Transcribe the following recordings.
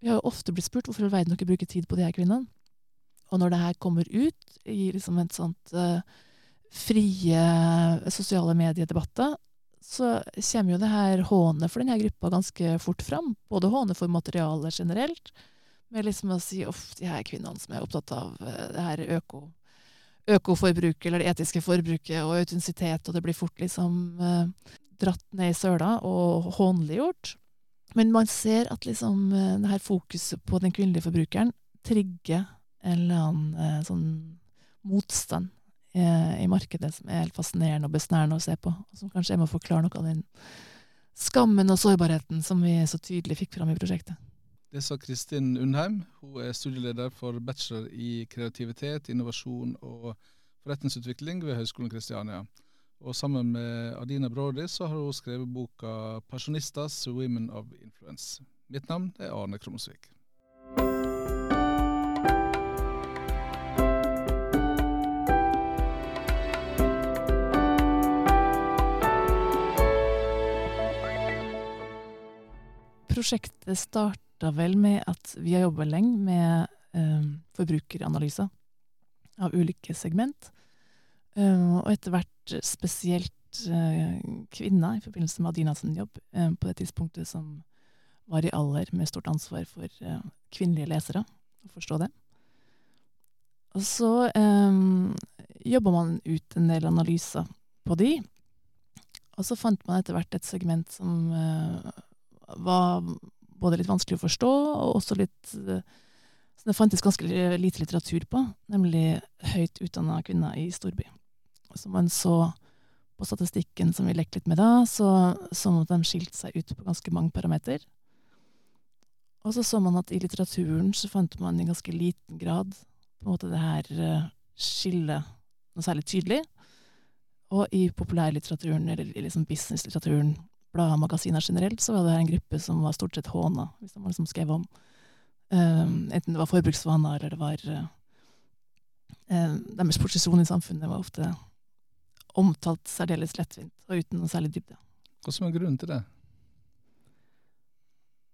vi har jo ofte blitt spurt hvorfor i all verden dere bruker tid på de her kvinnene. Og når det her kommer ut i liksom et sånt uh, frie sosiale mediedebatter, så kommer jo det her hånet for denne gruppa ganske fort fram. Både hånet for materialet generelt, med liksom å si uff, de her kvinnene som er opptatt av uh, det her øko, økoforbruket, eller det etiske forbruket, og autentisitet, og det blir fort liksom uh, dratt ned i søla og hånliggjort. Men man ser at liksom det her fokuset på den kvinnelige forbrukeren trigger en eller annen eh, sånn motstand eh, i markedet som er helt fascinerende og besnærende å se på. Og som kanskje er med å forklare noe av den skammen og sårbarheten som vi så tydelig fikk fram i prosjektet. Det sa Kristin Undheim. Hun er studieleder for bachelor i kreativitet, innovasjon og forretningsutvikling ved Høgskolen Kristiania. Og sammen med Adina Brody så har hun skrevet boka 'Pensjonistas Women of Influence'. Mitt navn er Arne Krumsvik. prosjektet starta vel med at vi har jobba lenge med eh, forbrukeranalyser av ulike segment. Eh, og etter hvert spesielt eh, kvinner, i forbindelse med Adina sin jobb, eh, på det tidspunktet som var i alder med stort ansvar for eh, kvinnelige lesere, å forstå det. Og så um, jobba man ut en del analyser på de, og så fant man etter hvert et segment som uh, var både litt vanskelig å forstå, og også litt uh, som det fantes ganske lite litteratur på, nemlig høyt utdanna kvinner i storby. Som man så på statistikken som vi lekte litt med da, så så man at de skilte seg ut på ganske mange parameter. Og så så man at i litteraturen så fant man i ganske liten grad på en måte det her uh, skillet noe særlig tydelig. Og i populærlitteraturen, eller liksom businesslitteraturen, blader og magasiner generelt, så var det her en gruppe som var stort sett håna, hvis de liksom skrev om um, enten det var forbruksvaner eller det var uh, Deres posisjon i samfunnet var ofte omtalt særdeles lettvint og uten noe særlig dybde. Hva som er grunnen til det?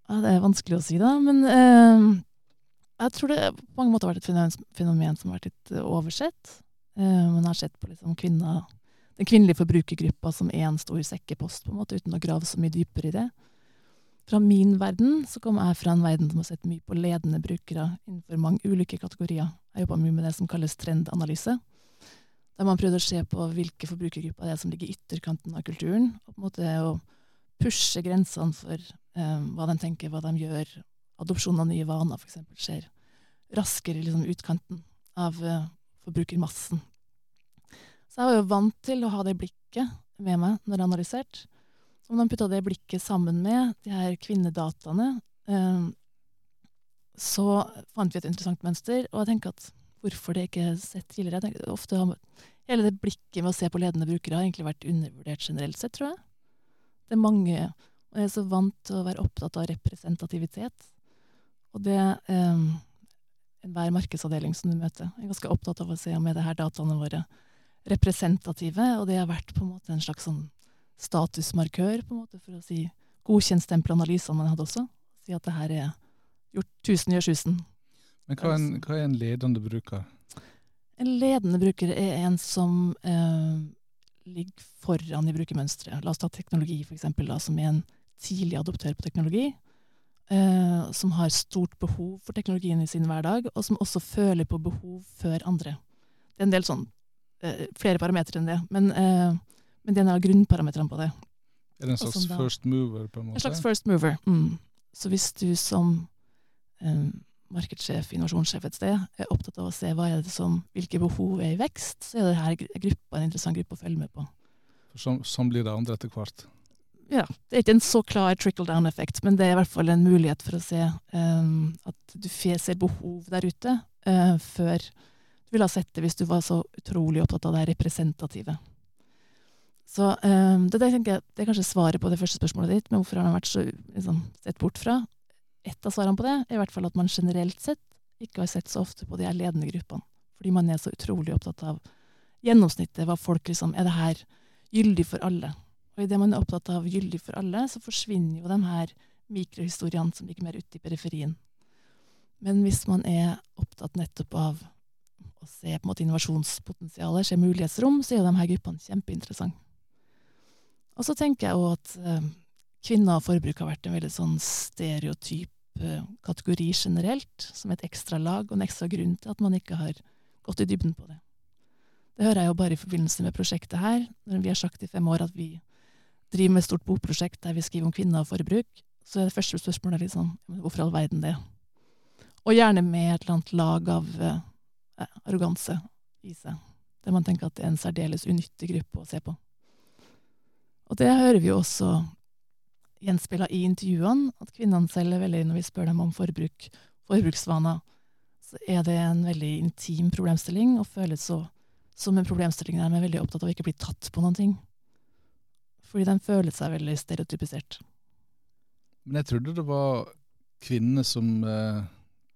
Ja, Det er vanskelig å si, da. Men eh, jeg tror det på mange måter har vært et fenomen som har vært litt oversett. Eh, man har sett på liksom kvinner den kvinnelige forbrukergruppa som én stor sekkepost, på en måte, uten å grave så mye dypere i det. Fra min verden så kommer jeg fra en verden som har sett mye på ledende brukere innenfor mange ulike kategorier. Jeg jobba mye med det som kalles trendanalyse. Der man prøvde å se på hvilke forbrukergrupper det er som ligger i ytterkanten av kulturen. og på en måte å pushe grensene for eh, hva de tenker, hva de gjør. Adopsjon av nye vaner f.eks. skjer raskere i liksom, utkanten av eh, forbrukermassen. Så jeg var jo vant til å ha det blikket med meg når jeg analyserte. Så når man putta det blikket sammen med de her kvinnedataene, eh, så fant vi et interessant mønster. Og jeg tenker at hvorfor det ikke er sett tidligere jeg ofte har Hele det blikket med å se på ledende brukere har egentlig vært undervurdert generelt sett, tror jeg. Det er mange Og jeg er så vant til å være opptatt av representativitet. Og det eh, Enhver markedsavdeling som du møter, er ganske opptatt av å se om er det her dataene våre representative, og det har vært på en måte en slags sånn statusmarkør, på en måte, for å si godkjentstempel analysene man hadde også. Si at det her er gjort tusen gjør tusen. Men hva er, en, hva er en ledende bruker? En ledende bruker er en som eh, ligger foran i brukermønsteret. La oss ta teknologi, for eksempel, da, som er en tidlig adoptør på teknologi. Eh, som har stort behov for teknologien i sin hverdag, og som også føler på behov før andre. Det er en del sånn Eh, flere parametere enn det, men, eh, men det er en av grunnparametrene på det. Er det en slags da, first mover? på En måte? En slags first mover. Mm. Så hvis du som um, markedssjef, innovasjonssjef et sted, er opptatt av å se som, hvilke behov er i vekst, så er dette gruppa en interessant gruppe å følge med på. Sånn, sånn blir det andre etter hvert? Ja. Det er ikke en så klar trickle down-effekt, men det er i hvert fall en mulighet for å se um, at du ser behov der ute uh, før du ville ha sett det hvis du var så utrolig opptatt av det representative. Så um, det, det, jeg, det, er kanskje svaret på det første spørsmålet ditt, men hvorfor har den vært så liksom, sett bort fra? Et av svarene på det er i hvert fall at man generelt sett ikke har sett så ofte på de her ledende gruppene. Fordi man er så utrolig opptatt av gjennomsnittet, hva folk liksom Er det her gyldig for alle? Og idet man er opptatt av gyldig for alle, så forsvinner jo de her mikrohistoriene som ligger mer ute i periferien. Men hvis man er opptatt nettopp av å se på en måte innovasjonspotensialet, se mulighetsrom, så er jo de her gruppene kjempeinteressante. Og så tenker jeg òg at eh, kvinner og forbruk har vært en veldig sånn stereotyp kategori generelt, som et ekstra lag og en ekstra grunn til at man ikke har gått i dybden på det. Det hører jeg jo bare i forbindelse med prosjektet her, når vi har sagt i fem år at vi driver med et stort bokprosjekt der vi skriver om kvinner og forbruk, så er det første spørsmålet liksom hvorfor all verden det? Og gjerne med et eller annet lag av eh, arroganse i seg, der man tenker at det er en særdeles unyttig gruppe å se på. Og det hører vi jo også gjenspeila i intervjuene, at kvinnene selv er veldig, når vi spør dem om forbruk, forbruksvaner, så er det en veldig intim problemstilling, og føles så som en problemstilling der de er veldig opptatt av å ikke bli tatt på noen ting. Fordi de føler seg veldig stereotypisert. Men jeg trodde det var kvinnene som eh,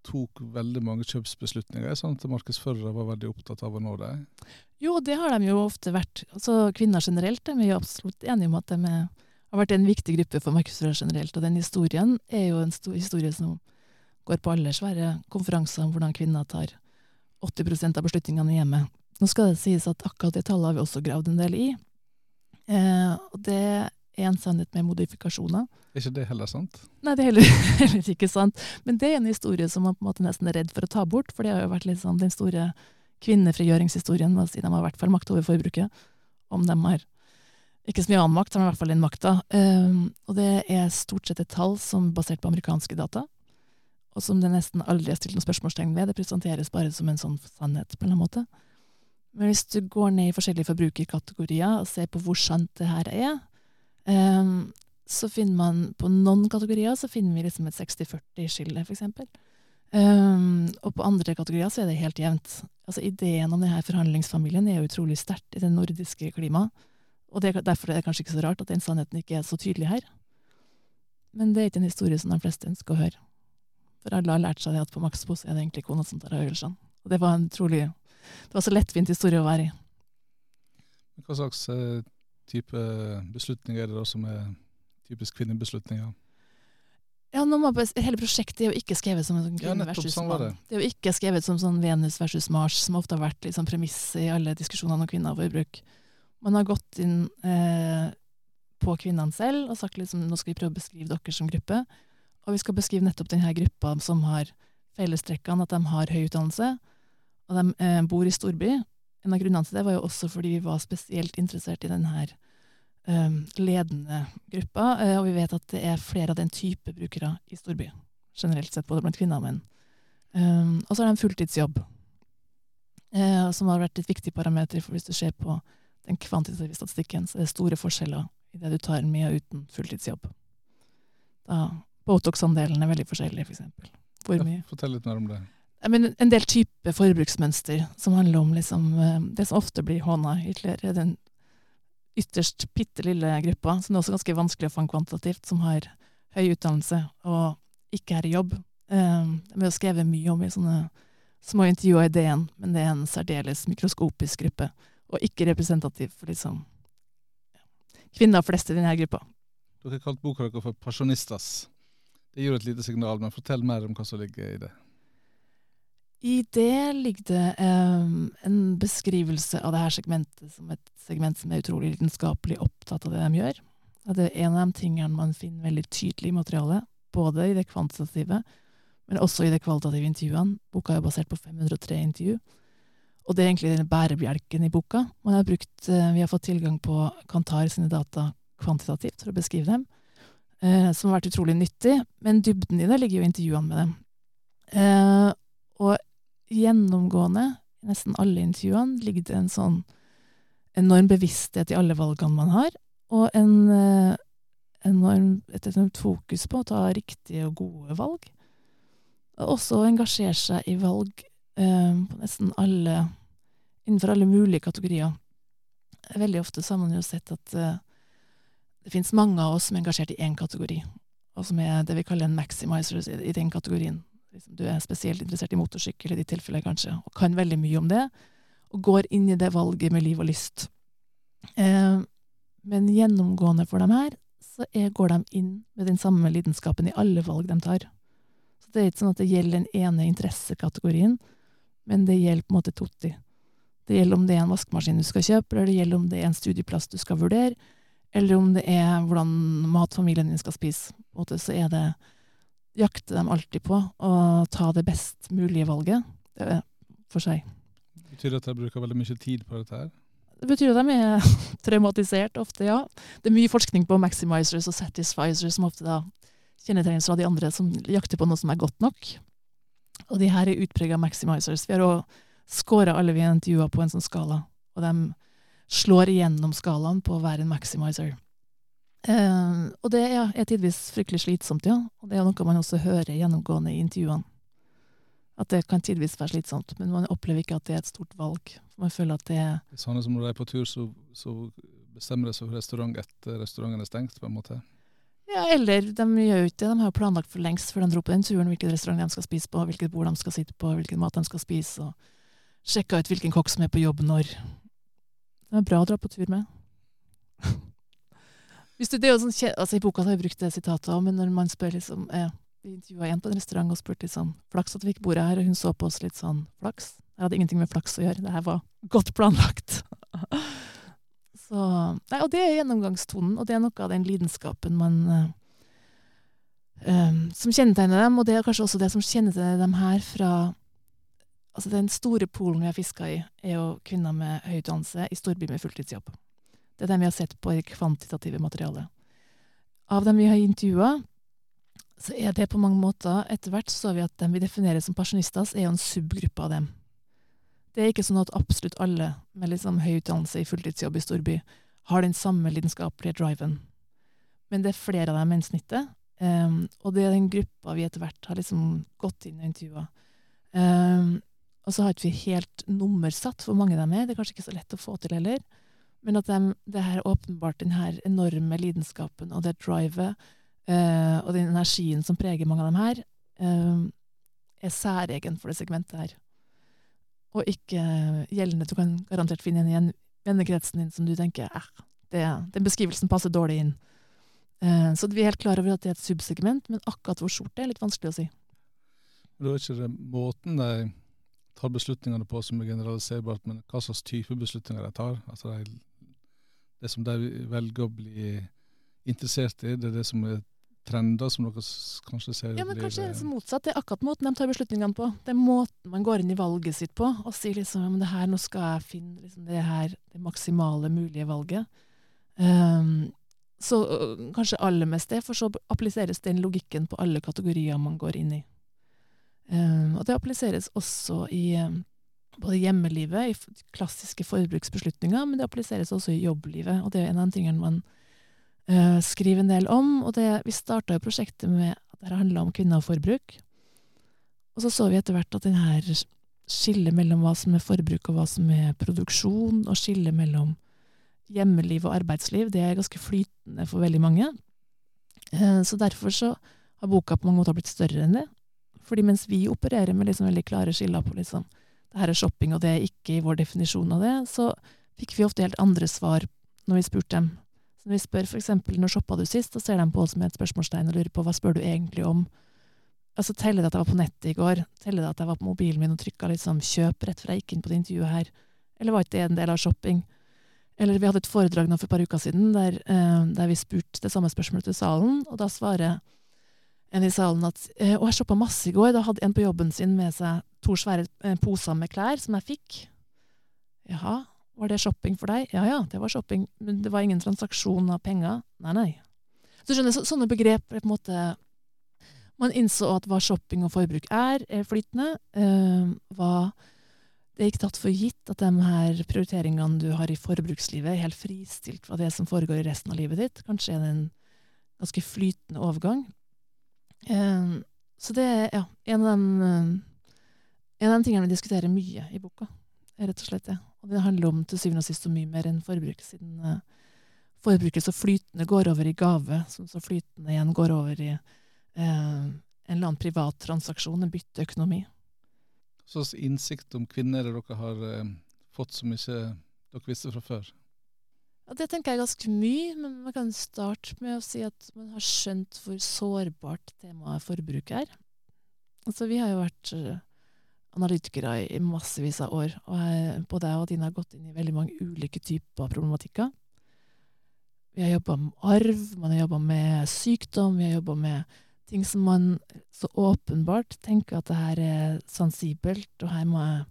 tok veldig mange kjøpsbeslutninger, sånn at markedsførere var veldig opptatt av å nå det? Jo, det har de jo ofte vært. Altså Kvinner generelt er vi jo absolutt enige om at de er, har vært en viktig gruppe for markedsførere generelt. Og den historien er jo en stor historie som går på alle svære konferanser om hvordan kvinner tar 80 av beslutningene i hjemmet. Nå skal det sies at akkurat det tallet har vi også gravd en del i. Eh, og det er en sannhet med modifikasjoner. Er ikke det heller sant? Nei, det er heller, heller, ikke sant. Men det er en historie som man på en måte nesten er redd for å ta bort, for det har jo vært litt sånn den store kvinnefrigjøringshistorien, å si de har i hvert fall makt over forbruket. Om de har ikke så mye annen makt, men i hvert fall den makta. Um, og det er stort sett et tall som er basert på amerikanske data, og som det nesten aldri er stilt noen spørsmålstegn ved. Det presenteres bare som en sånn sannhet, på en eller annen måte. Men hvis du går ned i forskjellige forbrukerkategorier og ser på hvor sant det her er, um, så finner man på noen kategorier så finner vi liksom et 60-40-skille, f.eks. Um, og på andre kategorier så er det helt jevnt. Altså Ideen om denne forhandlingsfamilien er utrolig sterkt i det nordiske klimaet. Og det, derfor er det kanskje ikke så rart at den sannheten ikke er så tydelig her. Men det er ikke en historie som de fleste ønsker å høre. For alle har lært seg det at på Max er det egentlig kona som tar avgjørelsene. Og det var en trolig Det var så lettvint historie å være i. Hva slags uh, type beslutninger er det da som er typisk kvinnebeslutninger? Ja, bare, Hele prosjektet er jo ikke skrevet som en sånn kvinne ja, versus sånn mann. Det. det. er jo ikke skrevet som sånn Venus versus Mars, som ofte har vært liksom premisset i alle diskusjonene om kvinner og forbruk. Man har gått inn eh, på kvinnene selv og sagt liksom, nå skal vi prøve å beskrive dere som gruppe. Og vi skal beskrive nettopp denne gruppa som har fellestrekkene, at de har høy utdannelse, og de eh, bor i storby. En av grunnene til det var jo også fordi vi var spesielt interessert i denne um, ledende gruppa, eh, og vi vet at det er flere av den type brukere i storby, generelt sett, både blant kvinner og menn. Um, og så har de fulltidsjobb, uh, som har vært et viktig parameter. For hvis du ser på den kvantitative statistikken, så er det store forskjeller i det du tar med og uten fulltidsjobb. Da Botox-andelen er veldig forskjellig, f.eks. For Hvor mye? Fortell litt mer om det. Men en del type forbruksmønster som handler om liksom, det som ofte blir håna ytterligere, den ytterst bitte lille gruppa, som er også ganske vanskelig å fange kvantitativt, som har høy utdannelse og ikke er i jobb. Um, vi har skrevet mye om i sånne små intervjuer i DN, men det er en særdeles mikroskopisk gruppe, og ikke representativ for liksom kvinner flest i denne gruppa. Dere har kalt boka deres for 'Pasjonistas'. Det gir et lite signal, men fortell mer om hva som ligger i det. I det ligger det um, en beskrivelse av det her segmentet som et segment som er utrolig lidenskapelig opptatt av det de gjør. Og det er en av de tingene man finner veldig tydelig i materialet, både i det kvantitative, men også i det kvalitative intervjuene. Boka er basert på 503 intervju. Og det er egentlig bærebjelken i boka. Man har brukt, uh, vi har fått tilgang på Kantar sine data kvantitativt for å beskrive dem, uh, som har vært utrolig nyttig. Men dybden i det ligger jo i intervjuene med dem. Uh, og gjennomgående i nesten alle intervjuene ligger det en sånn enorm bevissthet i alle valgene man har, og en eh, enorm, et enormt fokus på å ta riktige og gode valg. Og også engasjere seg i valg eh, på nesten alle innenfor alle mulige kategorier. Veldig ofte så har man jo sett at eh, det finnes mange av oss som er engasjert i én kategori, og som er det vi kaller en maximizer i den kategorien liksom, du er spesielt interessert i motorsykkel i ditt tilfelle, kanskje, og kan veldig mye om det, og går inn i det valget med liv og lyst. Eh, men gjennomgående for dem her, så går de inn med den samme lidenskapen i alle valg de tar. Så det er ikke sånn at det gjelder den ene interessekategorien, men det gjelder på en måte totti. Det gjelder om det er en vaskemaskin du skal kjøpe, eller det gjelder om det er en studieplass du skal vurdere, eller om det er hvordan mat familien din skal spise. Så er det jakter de alltid på å ta det best mulige valget det for seg. Betyr det at de bruker veldig mye tid på dette her? Det betyr at de er traumatisert ofte, ja. Det er mye forskning på maximizers og satisfizers som ofte da kjennetegnes av de andre som jakter på noe som er godt nok. Og de her er utprega maximizers. Vi har òg scora alle vi intervjua på en sånn skala, og de slår igjennom skalaen på å være en maximizer. Eh, og det ja, er tidvis fryktelig slitsomt, ja. Og det er noe man også hører gjennomgående i intervjuene. At det kan tidvis være slitsomt, men man opplever ikke at det er et stort valg. Man føler at det er Det er sånn som når de er på tur, så, så bestemmer de seg for restaurant etter restauranten er stengt, på en måte. Ja, eller de gjør jo ikke det. De har jo planlagt for lengst før de dro på den turen, hvilken restaurant de skal spise på, hvilket bord de skal sitte på, hvilken mat de skal spise, og sjekka ut hvilken kokk som er på jobb når. Det er bra å dra på tur med. Hvis du, det er jo sånn, altså I boka har jeg brukt det sitatet òg, men når man spør liksom eh, Vi intervjua en på en restaurant og spurte litt sånn Flaks at vi fikk bordet her, og hun så på oss litt sånn Flaks? Jeg hadde ingenting med flaks å gjøre. Det her var godt planlagt. Så, nei, og det er gjennomgangstonen, og det er noe av den lidenskapen man eh, eh, Som kjennetegner dem, og det er kanskje også det som kjennetegner dem her fra Altså Den store polen vi har fiska i, er jo kvinner med høy utdannelse i storby med fulltidsjobb. Det er dem vi har sett på i kvantitative materialet. Av dem vi har intervjua, så er det på mange måter Etter hvert så vi at dem vi definerer som pensjonister, er jo en subgruppe av dem. Det er ikke sånn at absolutt alle med liksom høy utdannelse i fulltidsjobb i storby har den samme lidenskapelige driven. Men det er flere av dem enn snittet, um, og det er den gruppa vi etter hvert har liksom gått inn og intervjua. Um, og så har ikke vi helt nummersatt hvor mange de er. Det er kanskje ikke så lett å få til heller. Men at de, det her åpenbart den her enorme lidenskapen og det drivet eh, og den energien som preger mange av dem her, eh, er særegen for det segmentet her. Og ikke gjeldende. Du kan garantert finne en i en vennekretsen din som du tenker eh, det, den beskrivelsen passer dårlig inn. Uh, så vi er helt klar over at det er et subsegment, men akkurat hvor stort det er litt vanskelig å si. Det var er ikke det måten de tar beslutningene på som er generaliserbart, men hva slags type beslutninger de tar. Altså de, det som de velger å bli interessert i, det er det som er trender som dere kanskje ser Ja, men blir, kanskje det er motsatt. Det er akkurat måten de tar beslutningene på. Det er måten man går inn i valget sitt på og sier liksom men det her, nå skal jeg finne liksom, det her det maksimale mulige valget. Um, så kanskje aller mest det, for så appliseres den logikken på alle kategorier man går inn i. Ehm, og det appliseres også i ehm, både hjemmelivet, i klassiske forbruksbeslutninger, men det appliseres også i jobblivet. Og det er en av de tingene man eh, skriver en del om. Og det, vi starta prosjektet med at det handla om kvinner og forbruk. Og så så vi etter hvert at denne skillet mellom hva som er forbruk og hva som er produksjon, og skillet mellom hjemmeliv og arbeidsliv, det er ganske flytende for veldig mange. Eh, Så derfor så har boka på mange måter blitt større enn det. Fordi mens vi opererer med liksom veldig klare skiller på liksom, det her er shopping, og det er ikke i vår definisjon av det, så fikk vi ofte helt andre svar når vi spurte dem. Så når vi spør eksempel når shoppa du sist, så ser de på oss med et spørsmålstegn og lurer på hva spør du egentlig om. Altså Teller det at jeg var på nettet i går? Teller det at jeg var på mobilen min og trykka liksom kjøp rett før jeg gikk inn på det intervjuet her? Eller var ikke det en del av shopping? Eller vi hadde et foredrag nå for et par uker siden der, eh, der vi spurte det samme spørsmålet til salen, og da svarer en i salen at Og jeg shoppa masse i går. Da hadde en på jobben sin med seg to svære eh, poser med klær som jeg fikk. Jaha, var det shopping for deg? Ja ja, det var shopping, men det var ingen transaksjon av penger. Nei, nei. Så skjønner, så, sånne begrep på en måte Man innså at hva shopping og forbruk er, er flytende. Eh, hva det er ikke tatt for gitt at de her prioriteringene du har i forbrukslivet, er helt fristilt fra det som foregår i resten av livet ditt. Kanskje er det en ganske flytende overgang. Eh, så det er ja, en av de eh, en av de tingene vi diskuterer mye i boka, rett og slett det. Og det handler om til syvende og sist så mye mer enn forbruk, siden eh, forbruket så flytende går over i gave, som så flytende igjen går over i eh, en eller annen privat transaksjon, en bytteøkonomi. Hva slags innsikt om kvinner er dere har eh, fått som ikke dere visste fra før? Ja, det tenker jeg ganske mye, men man kan starte med å si at man har skjønt hvor sårbart temaet forbruk er. Altså, vi har jo vært uh, analytikere i, massevis av år, og både jeg og Dina har gått inn i veldig mange ulike typer problematikker. Vi har jobba med arv, man har jobba med sykdom, vi har jobba med ting som man så åpenbart tenker at det her er sensibelt, og her må jeg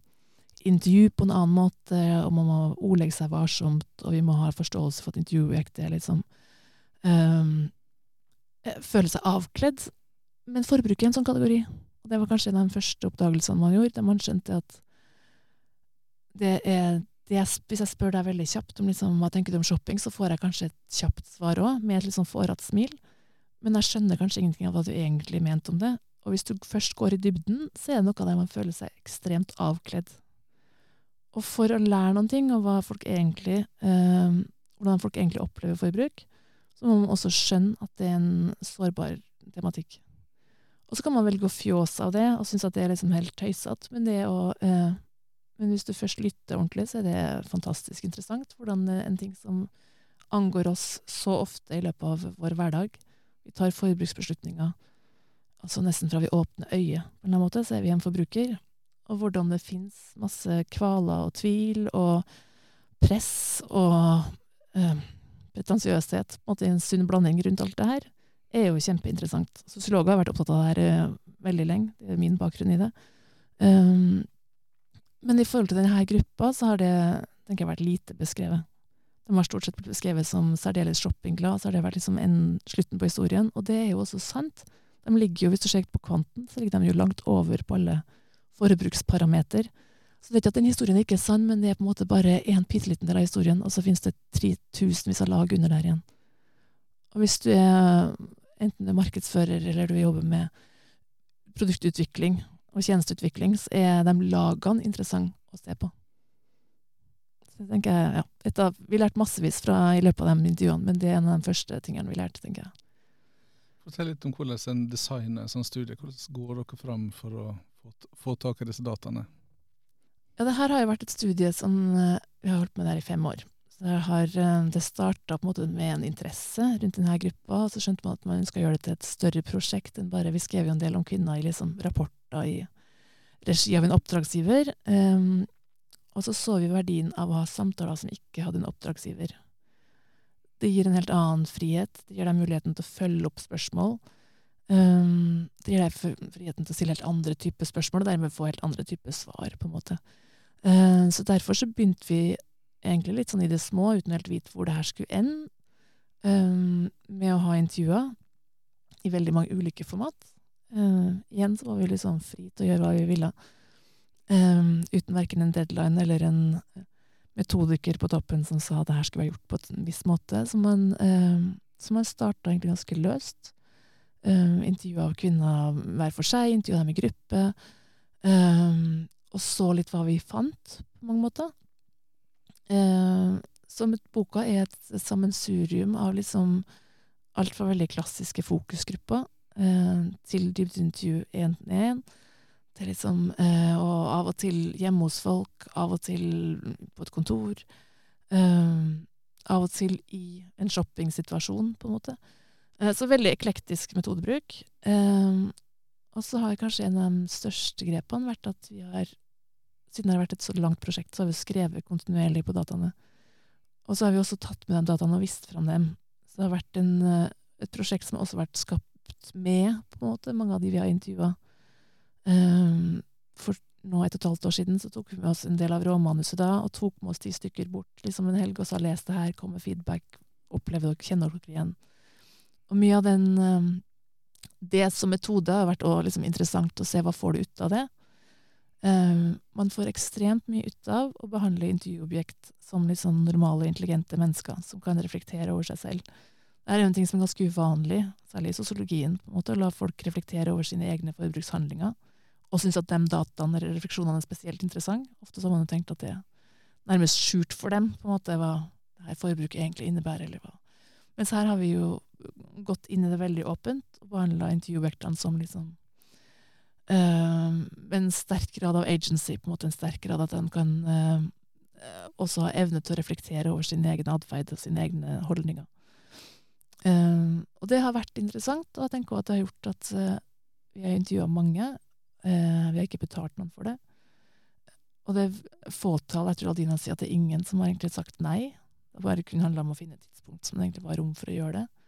intervju på en annen måte, og man må ordlegge seg varsomt, og vi må ha forståelse for at intervjuobjektet er liksom um, Føle seg avkledd. Men forbruk er en sånn kategori. Og det var kanskje en av de første oppdagelsene man gjorde, der man skjønte at det er det, Hvis jeg spør deg veldig kjapt om liksom, hva tenker du om shopping, så får jeg kanskje et kjapt svar òg, med et litt sånn fårete smil. Men jeg skjønner kanskje ingenting av hva du egentlig mente om det. Og hvis du først går i dybden, så er det noe der man føler seg ekstremt avkledd. Og for å lære noen ting, om folk egentlig, eh, hvordan folk egentlig opplever forbruk, så må man også skjønne at det er en sårbar tematikk. Og så kan man velge å fjåse av det og synes at det er liksom helt tøysete, men, eh, men hvis du først lytter ordentlig, så er det fantastisk interessant hvordan en ting som angår oss så ofte i løpet av vår hverdag Vi tar forbruksbeslutninger altså nesten fra vi åpner øyet, på en måte, så er vi en forbruker og hvordan det fins masse kvaler og tvil og press og eh, pretensiøshet, på en sunn blanding rundt alt det her, er jo kjempeinteressant. Sosiologer har vært opptatt av det her eh, veldig lenge, det er min bakgrunn i det. Um, men i forhold til denne gruppa så har det tenker jeg, vært lite beskrevet. De har stort sett blitt beskrevet som særdeles shoppingglad, så har det vært liksom en, slutten på historien. Og det er jo også sant. De ligger jo, hvis du ser på kvanten, så ligger de jo langt over på alle forbruksparameter. Så det er ikke at den historien er ikke sann, men det er på en måte bare en bitte liten del av historien, og så finnes det 3000 av lag under der igjen. Og hvis du er enten du er markedsfører eller du jobber med produktutvikling og tjenesteutvikling, så er de lagene interessante å se på. Så jeg tenker, ja, dette, Vi lærte massevis fra, i løpet av de intervjuene, men det er en av de første tingene vi lærte. tenker jeg. Fortell litt om hvordan en designer sånn studie. Hvordan går dere fram for å få, få tak i disse dataene? Ja, det her har jo vært et studie som uh, vi har holdt med der i fem år. Så har, uh, det starta med en interesse rundt denne gruppa, og så skjønte man at man skal gjøre det til et større prosjekt enn bare Vi skrev jo en del om kvinner i liksom, rapporter i regi av en oppdragsgiver. Um, og så så vi verdien av å ha samtaler som ikke hadde en oppdragsgiver. Det gir en helt annen frihet. Det gir deg muligheten til å følge opp spørsmål. Um, det gir deg friheten til å stille helt andre typer spørsmål, og dermed få helt andre typer svar. på en måte. Uh, så derfor så begynte vi egentlig litt sånn i det små, uten helt vite hvor det her skulle ende, um, med å ha intervjuer i veldig mange ulike format. Uh, igjen så var vi liksom fri til å gjøre hva vi ville, um, uten verken en deadline eller en metodiker på toppen som sa det her skulle være gjort på en viss måte. Så man, uh, man starta egentlig ganske løst. Um, intervjua av kvinner hver for seg, intervjua dem i gruppe. Um, og så litt hva vi fant, på mange måter. Uh, så boka er et sammensurium av liksom alt fra veldig klassiske fokusgrupper uh, til dybdeintervju én til liksom uh, Og av og til hjemme hos folk, av og til på et kontor. Av og til i en shoppingsituasjon, på en måte. Eh, så veldig eklektisk metodebruk. Eh, og så har kanskje en av de største grepene vært at vi har, siden det har vært et så langt prosjekt, så har vi skrevet kontinuerlig på dataene. Og så har vi også tatt med de dataene og vist fram dem. Så det har vært en, eh, et prosjekt som har også vært skapt med på en måte, mange av de vi har intervjua. For nå et og et halvt år siden så tok vi med oss en del av råmanuset da, og tok med oss ti stykker bort liksom en helg og sa les det her, kom med feedback, opplev dere, kjenner dere igjen? Og mye av den eh, Det som metode har vært liksom interessant å se hva får du ut av det. Uh, man får ekstremt mye ut av å behandle intervjuobjekt som litt sånn normale, intelligente mennesker som kan reflektere over seg selv. Det er en ting som er ganske uvanlig, særlig i sosiologien, på en måte, å la folk reflektere over sine egne forbrukshandlinger, og synes at de dataene eller refleksjonene er spesielt interessante. Ofte så har man jo tenkt at det er nærmest skjult for dem, på en måte, hva det her forbruket egentlig innebærer, eller hva. Mens her har vi jo gått inn i det veldig åpent og behandla intervjuobjektene som liksom uh, en sterk grad av agency, på en måte en sterk grad at en kan uh, også ha evne til å reflektere over sin egen atferd og sine egne holdninger. Uh, og det har vært interessant, og jeg tenker at det har gjort at vi har intervjua mange vi har ikke betalt noen for det. Og det er fåtall, jeg tror Adina sier at det er ingen som har egentlig sagt nei. Det bare kun handla om å finne et tidspunkt som det egentlig var rom for å gjøre det.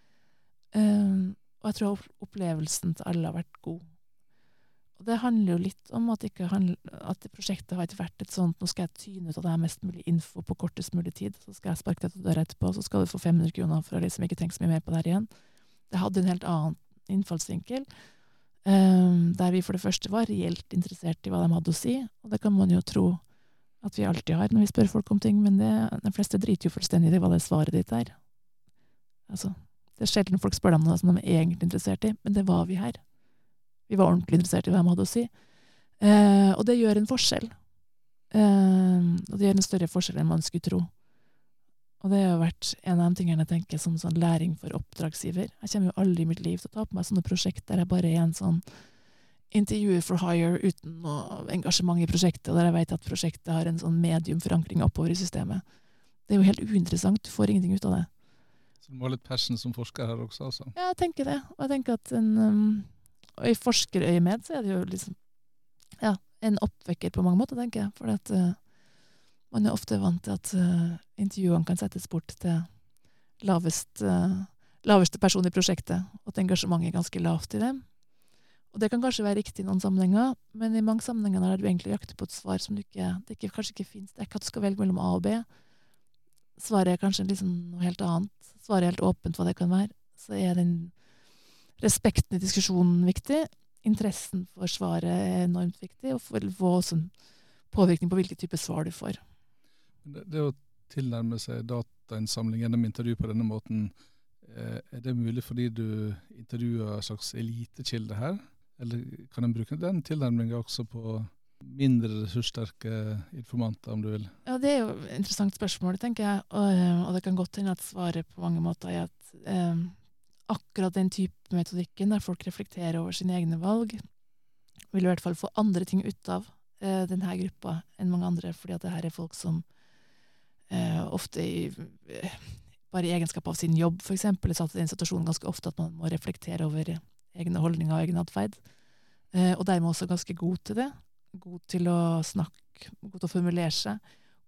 Um, og jeg tror opplevelsen til alle har vært god. Og det handler jo litt om at, handler, at prosjektet har ikke vært et sånt nå skal jeg tyne ut av det her mest mulig info på kortest mulig tid, så skal jeg sparke deg til døra etterpå, så skal du få 500 kroner for å liksom ikke tenke så mye mer på det her igjen. Det hadde en helt annen innfallsvinkel. Um, der vi for det første var reelt interessert i hva de hadde å si. Og det kan man jo tro at vi alltid har når vi spør folk om ting, men det, de fleste driter jo fullstendig i hva det svaret ditt er. Altså, det er sjelden folk spør om noe som de er egentlig interessert i, men det var vi her. Vi var ordentlig interessert i hva de hadde å si. Eh, og det gjør en forskjell. Eh, og det gjør en større forskjell enn man skulle tro. Og det har vært en av de tingene jeg tenker som sånn læring for oppdragsgiver. Jeg kommer jo aldri i mitt liv til å ta på meg sånne prosjekt der jeg bare er en sånn intervjuer for hire uten noe engasjement i prosjektet, og der jeg vet at prosjektet har en sånn medium forankring oppover i systemet. Det er jo helt uinteressant. Du får ingenting ut av det. Så du må ha litt passion som forsker her også, altså? Ja, jeg tenker det. Og jeg tenker at en, um, og i forskerøyemed så er det jo liksom ja, en oppvekker på mange måter, tenker jeg. For uh, man er ofte vant til at uh, intervjuene kan settes bort til lavest, uh, laveste person i prosjektet, og at engasjementet er ganske lavt i det. Og det kan kanskje være riktig i noen sammenhenger, men i mange sammenhenger der du egentlig jakter på et svar som du ikke, det ikke, kanskje ikke fins. Det er ikke at du skal velge mellom A og B. Svaret er kanskje liksom noe helt annet. Svaret er helt åpent hva det kan være. Så er den respekten i diskusjonen viktig. Interessen for svaret er enormt viktig, og for få også påvirkning på hvilken type svar du får. Det, det å tilnærme seg datainnsamling gjennom intervju på denne måten, eh, er det mulig fordi du intervjuer en slags elitekilde her? Eller kan en bruke den tilnærmingen også på mindre ressurssterke informanter, om du vil? Ja, Det er jo et interessant spørsmål, tenker jeg. Og, eh, og det kan godt hende at svaret på mange måter er at eh, akkurat den type metodikken der folk reflekterer over sine egne valg, vil i hvert fall få andre ting ut av eh, denne gruppa enn mange andre, fordi at det her er folk som eh, ofte i, eh, bare i egenskap av sin jobb, f.eks., er satt i den situasjonen ganske ofte at man må reflektere over egne holdninger og egen atferd. Eh, og dermed også ganske god til det. God til å snakke, god til å formulere seg,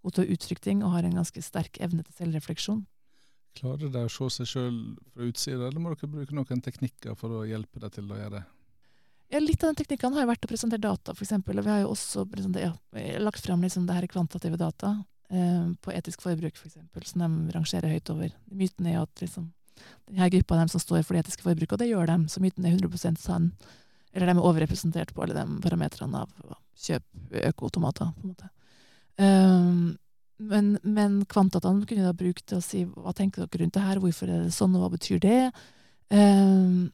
god til å uttrykke ting, og har en ganske sterk evne til selvrefleksjon. Klarer de å se seg sjøl fra utsida, eller må dere bruke noen teknikker for å hjelpe deg til å gjøre det? Ja, Litt av den teknikken har jo vært å presentere data, f.eks. Og vi har jo også ja, lagt frem liksom det her kvantitative data. Eh, på etisk forbruk, f.eks., for som de rangerer høyt over. Myten er at liksom, denne gruppa dem som står for det etiske forbruket, og det gjør dem, så myten er 100% sann. Eller de er overrepresentert på alle de parametrene av kjøp økotomater, på en måte. Um, men, men kvantataene kunne da brukt til å si hva tenker dere rundt det her, hvorfor er det sånn, og hva betyr det? Um,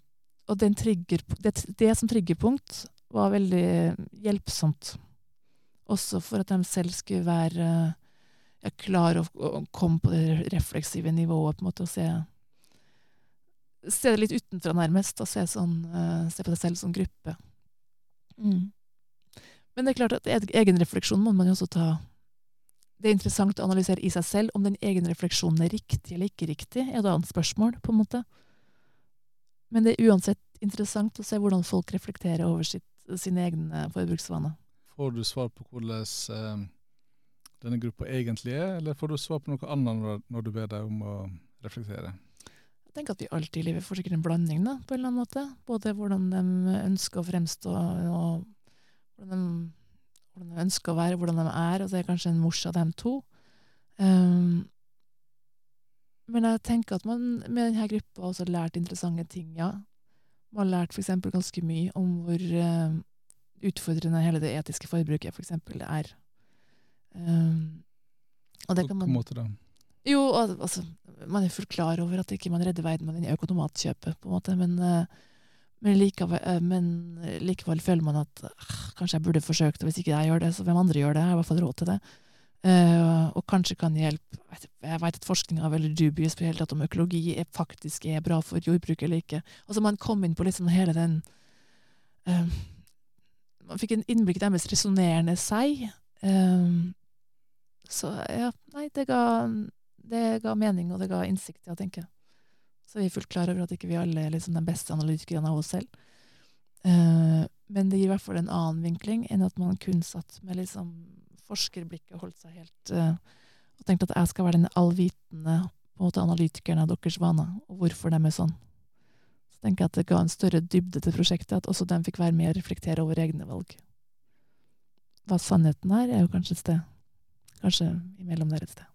og trigger, det, det, som triggerpunkt var veldig hjelpsomt. Også for at de selv skulle være ja, klarer å, å, komme på det refleksive nivået på en måte, og se, se det litt utenfra, nærmest. og Se, sånn, uh, se på deg selv som gruppe. Mm. Men det er klart at egenrefleksjon må man jo også ta Det er interessant å analysere i seg selv om den egenrefleksjonen er riktig eller ikke riktig, er et annet spørsmål, på en måte. Men det er uansett interessant å se hvordan folk reflekterer over sitt, sine egne forbruksvaner. Får du svar på hvordan eh denne gruppa egentlig er, eller får du svar på noe annet når du ber deg om å reflektere? Tenker at vi alltid i livet får sikkert en blanding, da, på en eller annen måte. Både hvordan de ønsker å fremstå, og hvordan de, hvordan de ønsker å være, hvordan de er. Og det er kanskje en mors av dem to. Um, men jeg tenker at man med denne gruppa også har lært interessante ting, ja. Man har lært f.eks. ganske mye om hvor uh, utfordrende hele det etiske forbruket for eksempel er. Um, og det kan man, På måte da? Jo, altså, man er fullt klar over at ikke man redder verden med den økonomatkjøpet, på en måte, men, uh, men, likevel, uh, men, likevel, føler man at uh, kanskje jeg burde forsøkt, og hvis ikke jeg gjør det, så hvem andre gjør det? Jeg har i hvert fall råd til det. og kanskje kan hjelpe Jeg vet at forskninga er veldig dubious på hele tatt om økologi er, faktisk er bra for jordbruket eller ikke. Altså Man kom inn på liksom hele den Man fikk en innblikk i deres resonnerende seg. Uh, så ja, nei, det ga, det ga mening, og det ga innsikt, ja, tenker jeg. Så vi er fullt klar over at ikke vi alle er liksom den beste analytikerne av oss selv. Uh, Men det gir i hvert fall en annen vinkling enn at man kun satt med liksom forskerblikket og holdt seg helt uh, og tenkte at jeg skal være den allvitende på en måte analytikeren av deres vaner, og hvorfor de er sånn. Så tenker jeg at det ga en større dybde til prosjektet, at også de fikk være med og reflektere over egne valg. Hva sannheten er, er jo kanskje et sted. Kanskje imellom der et sted.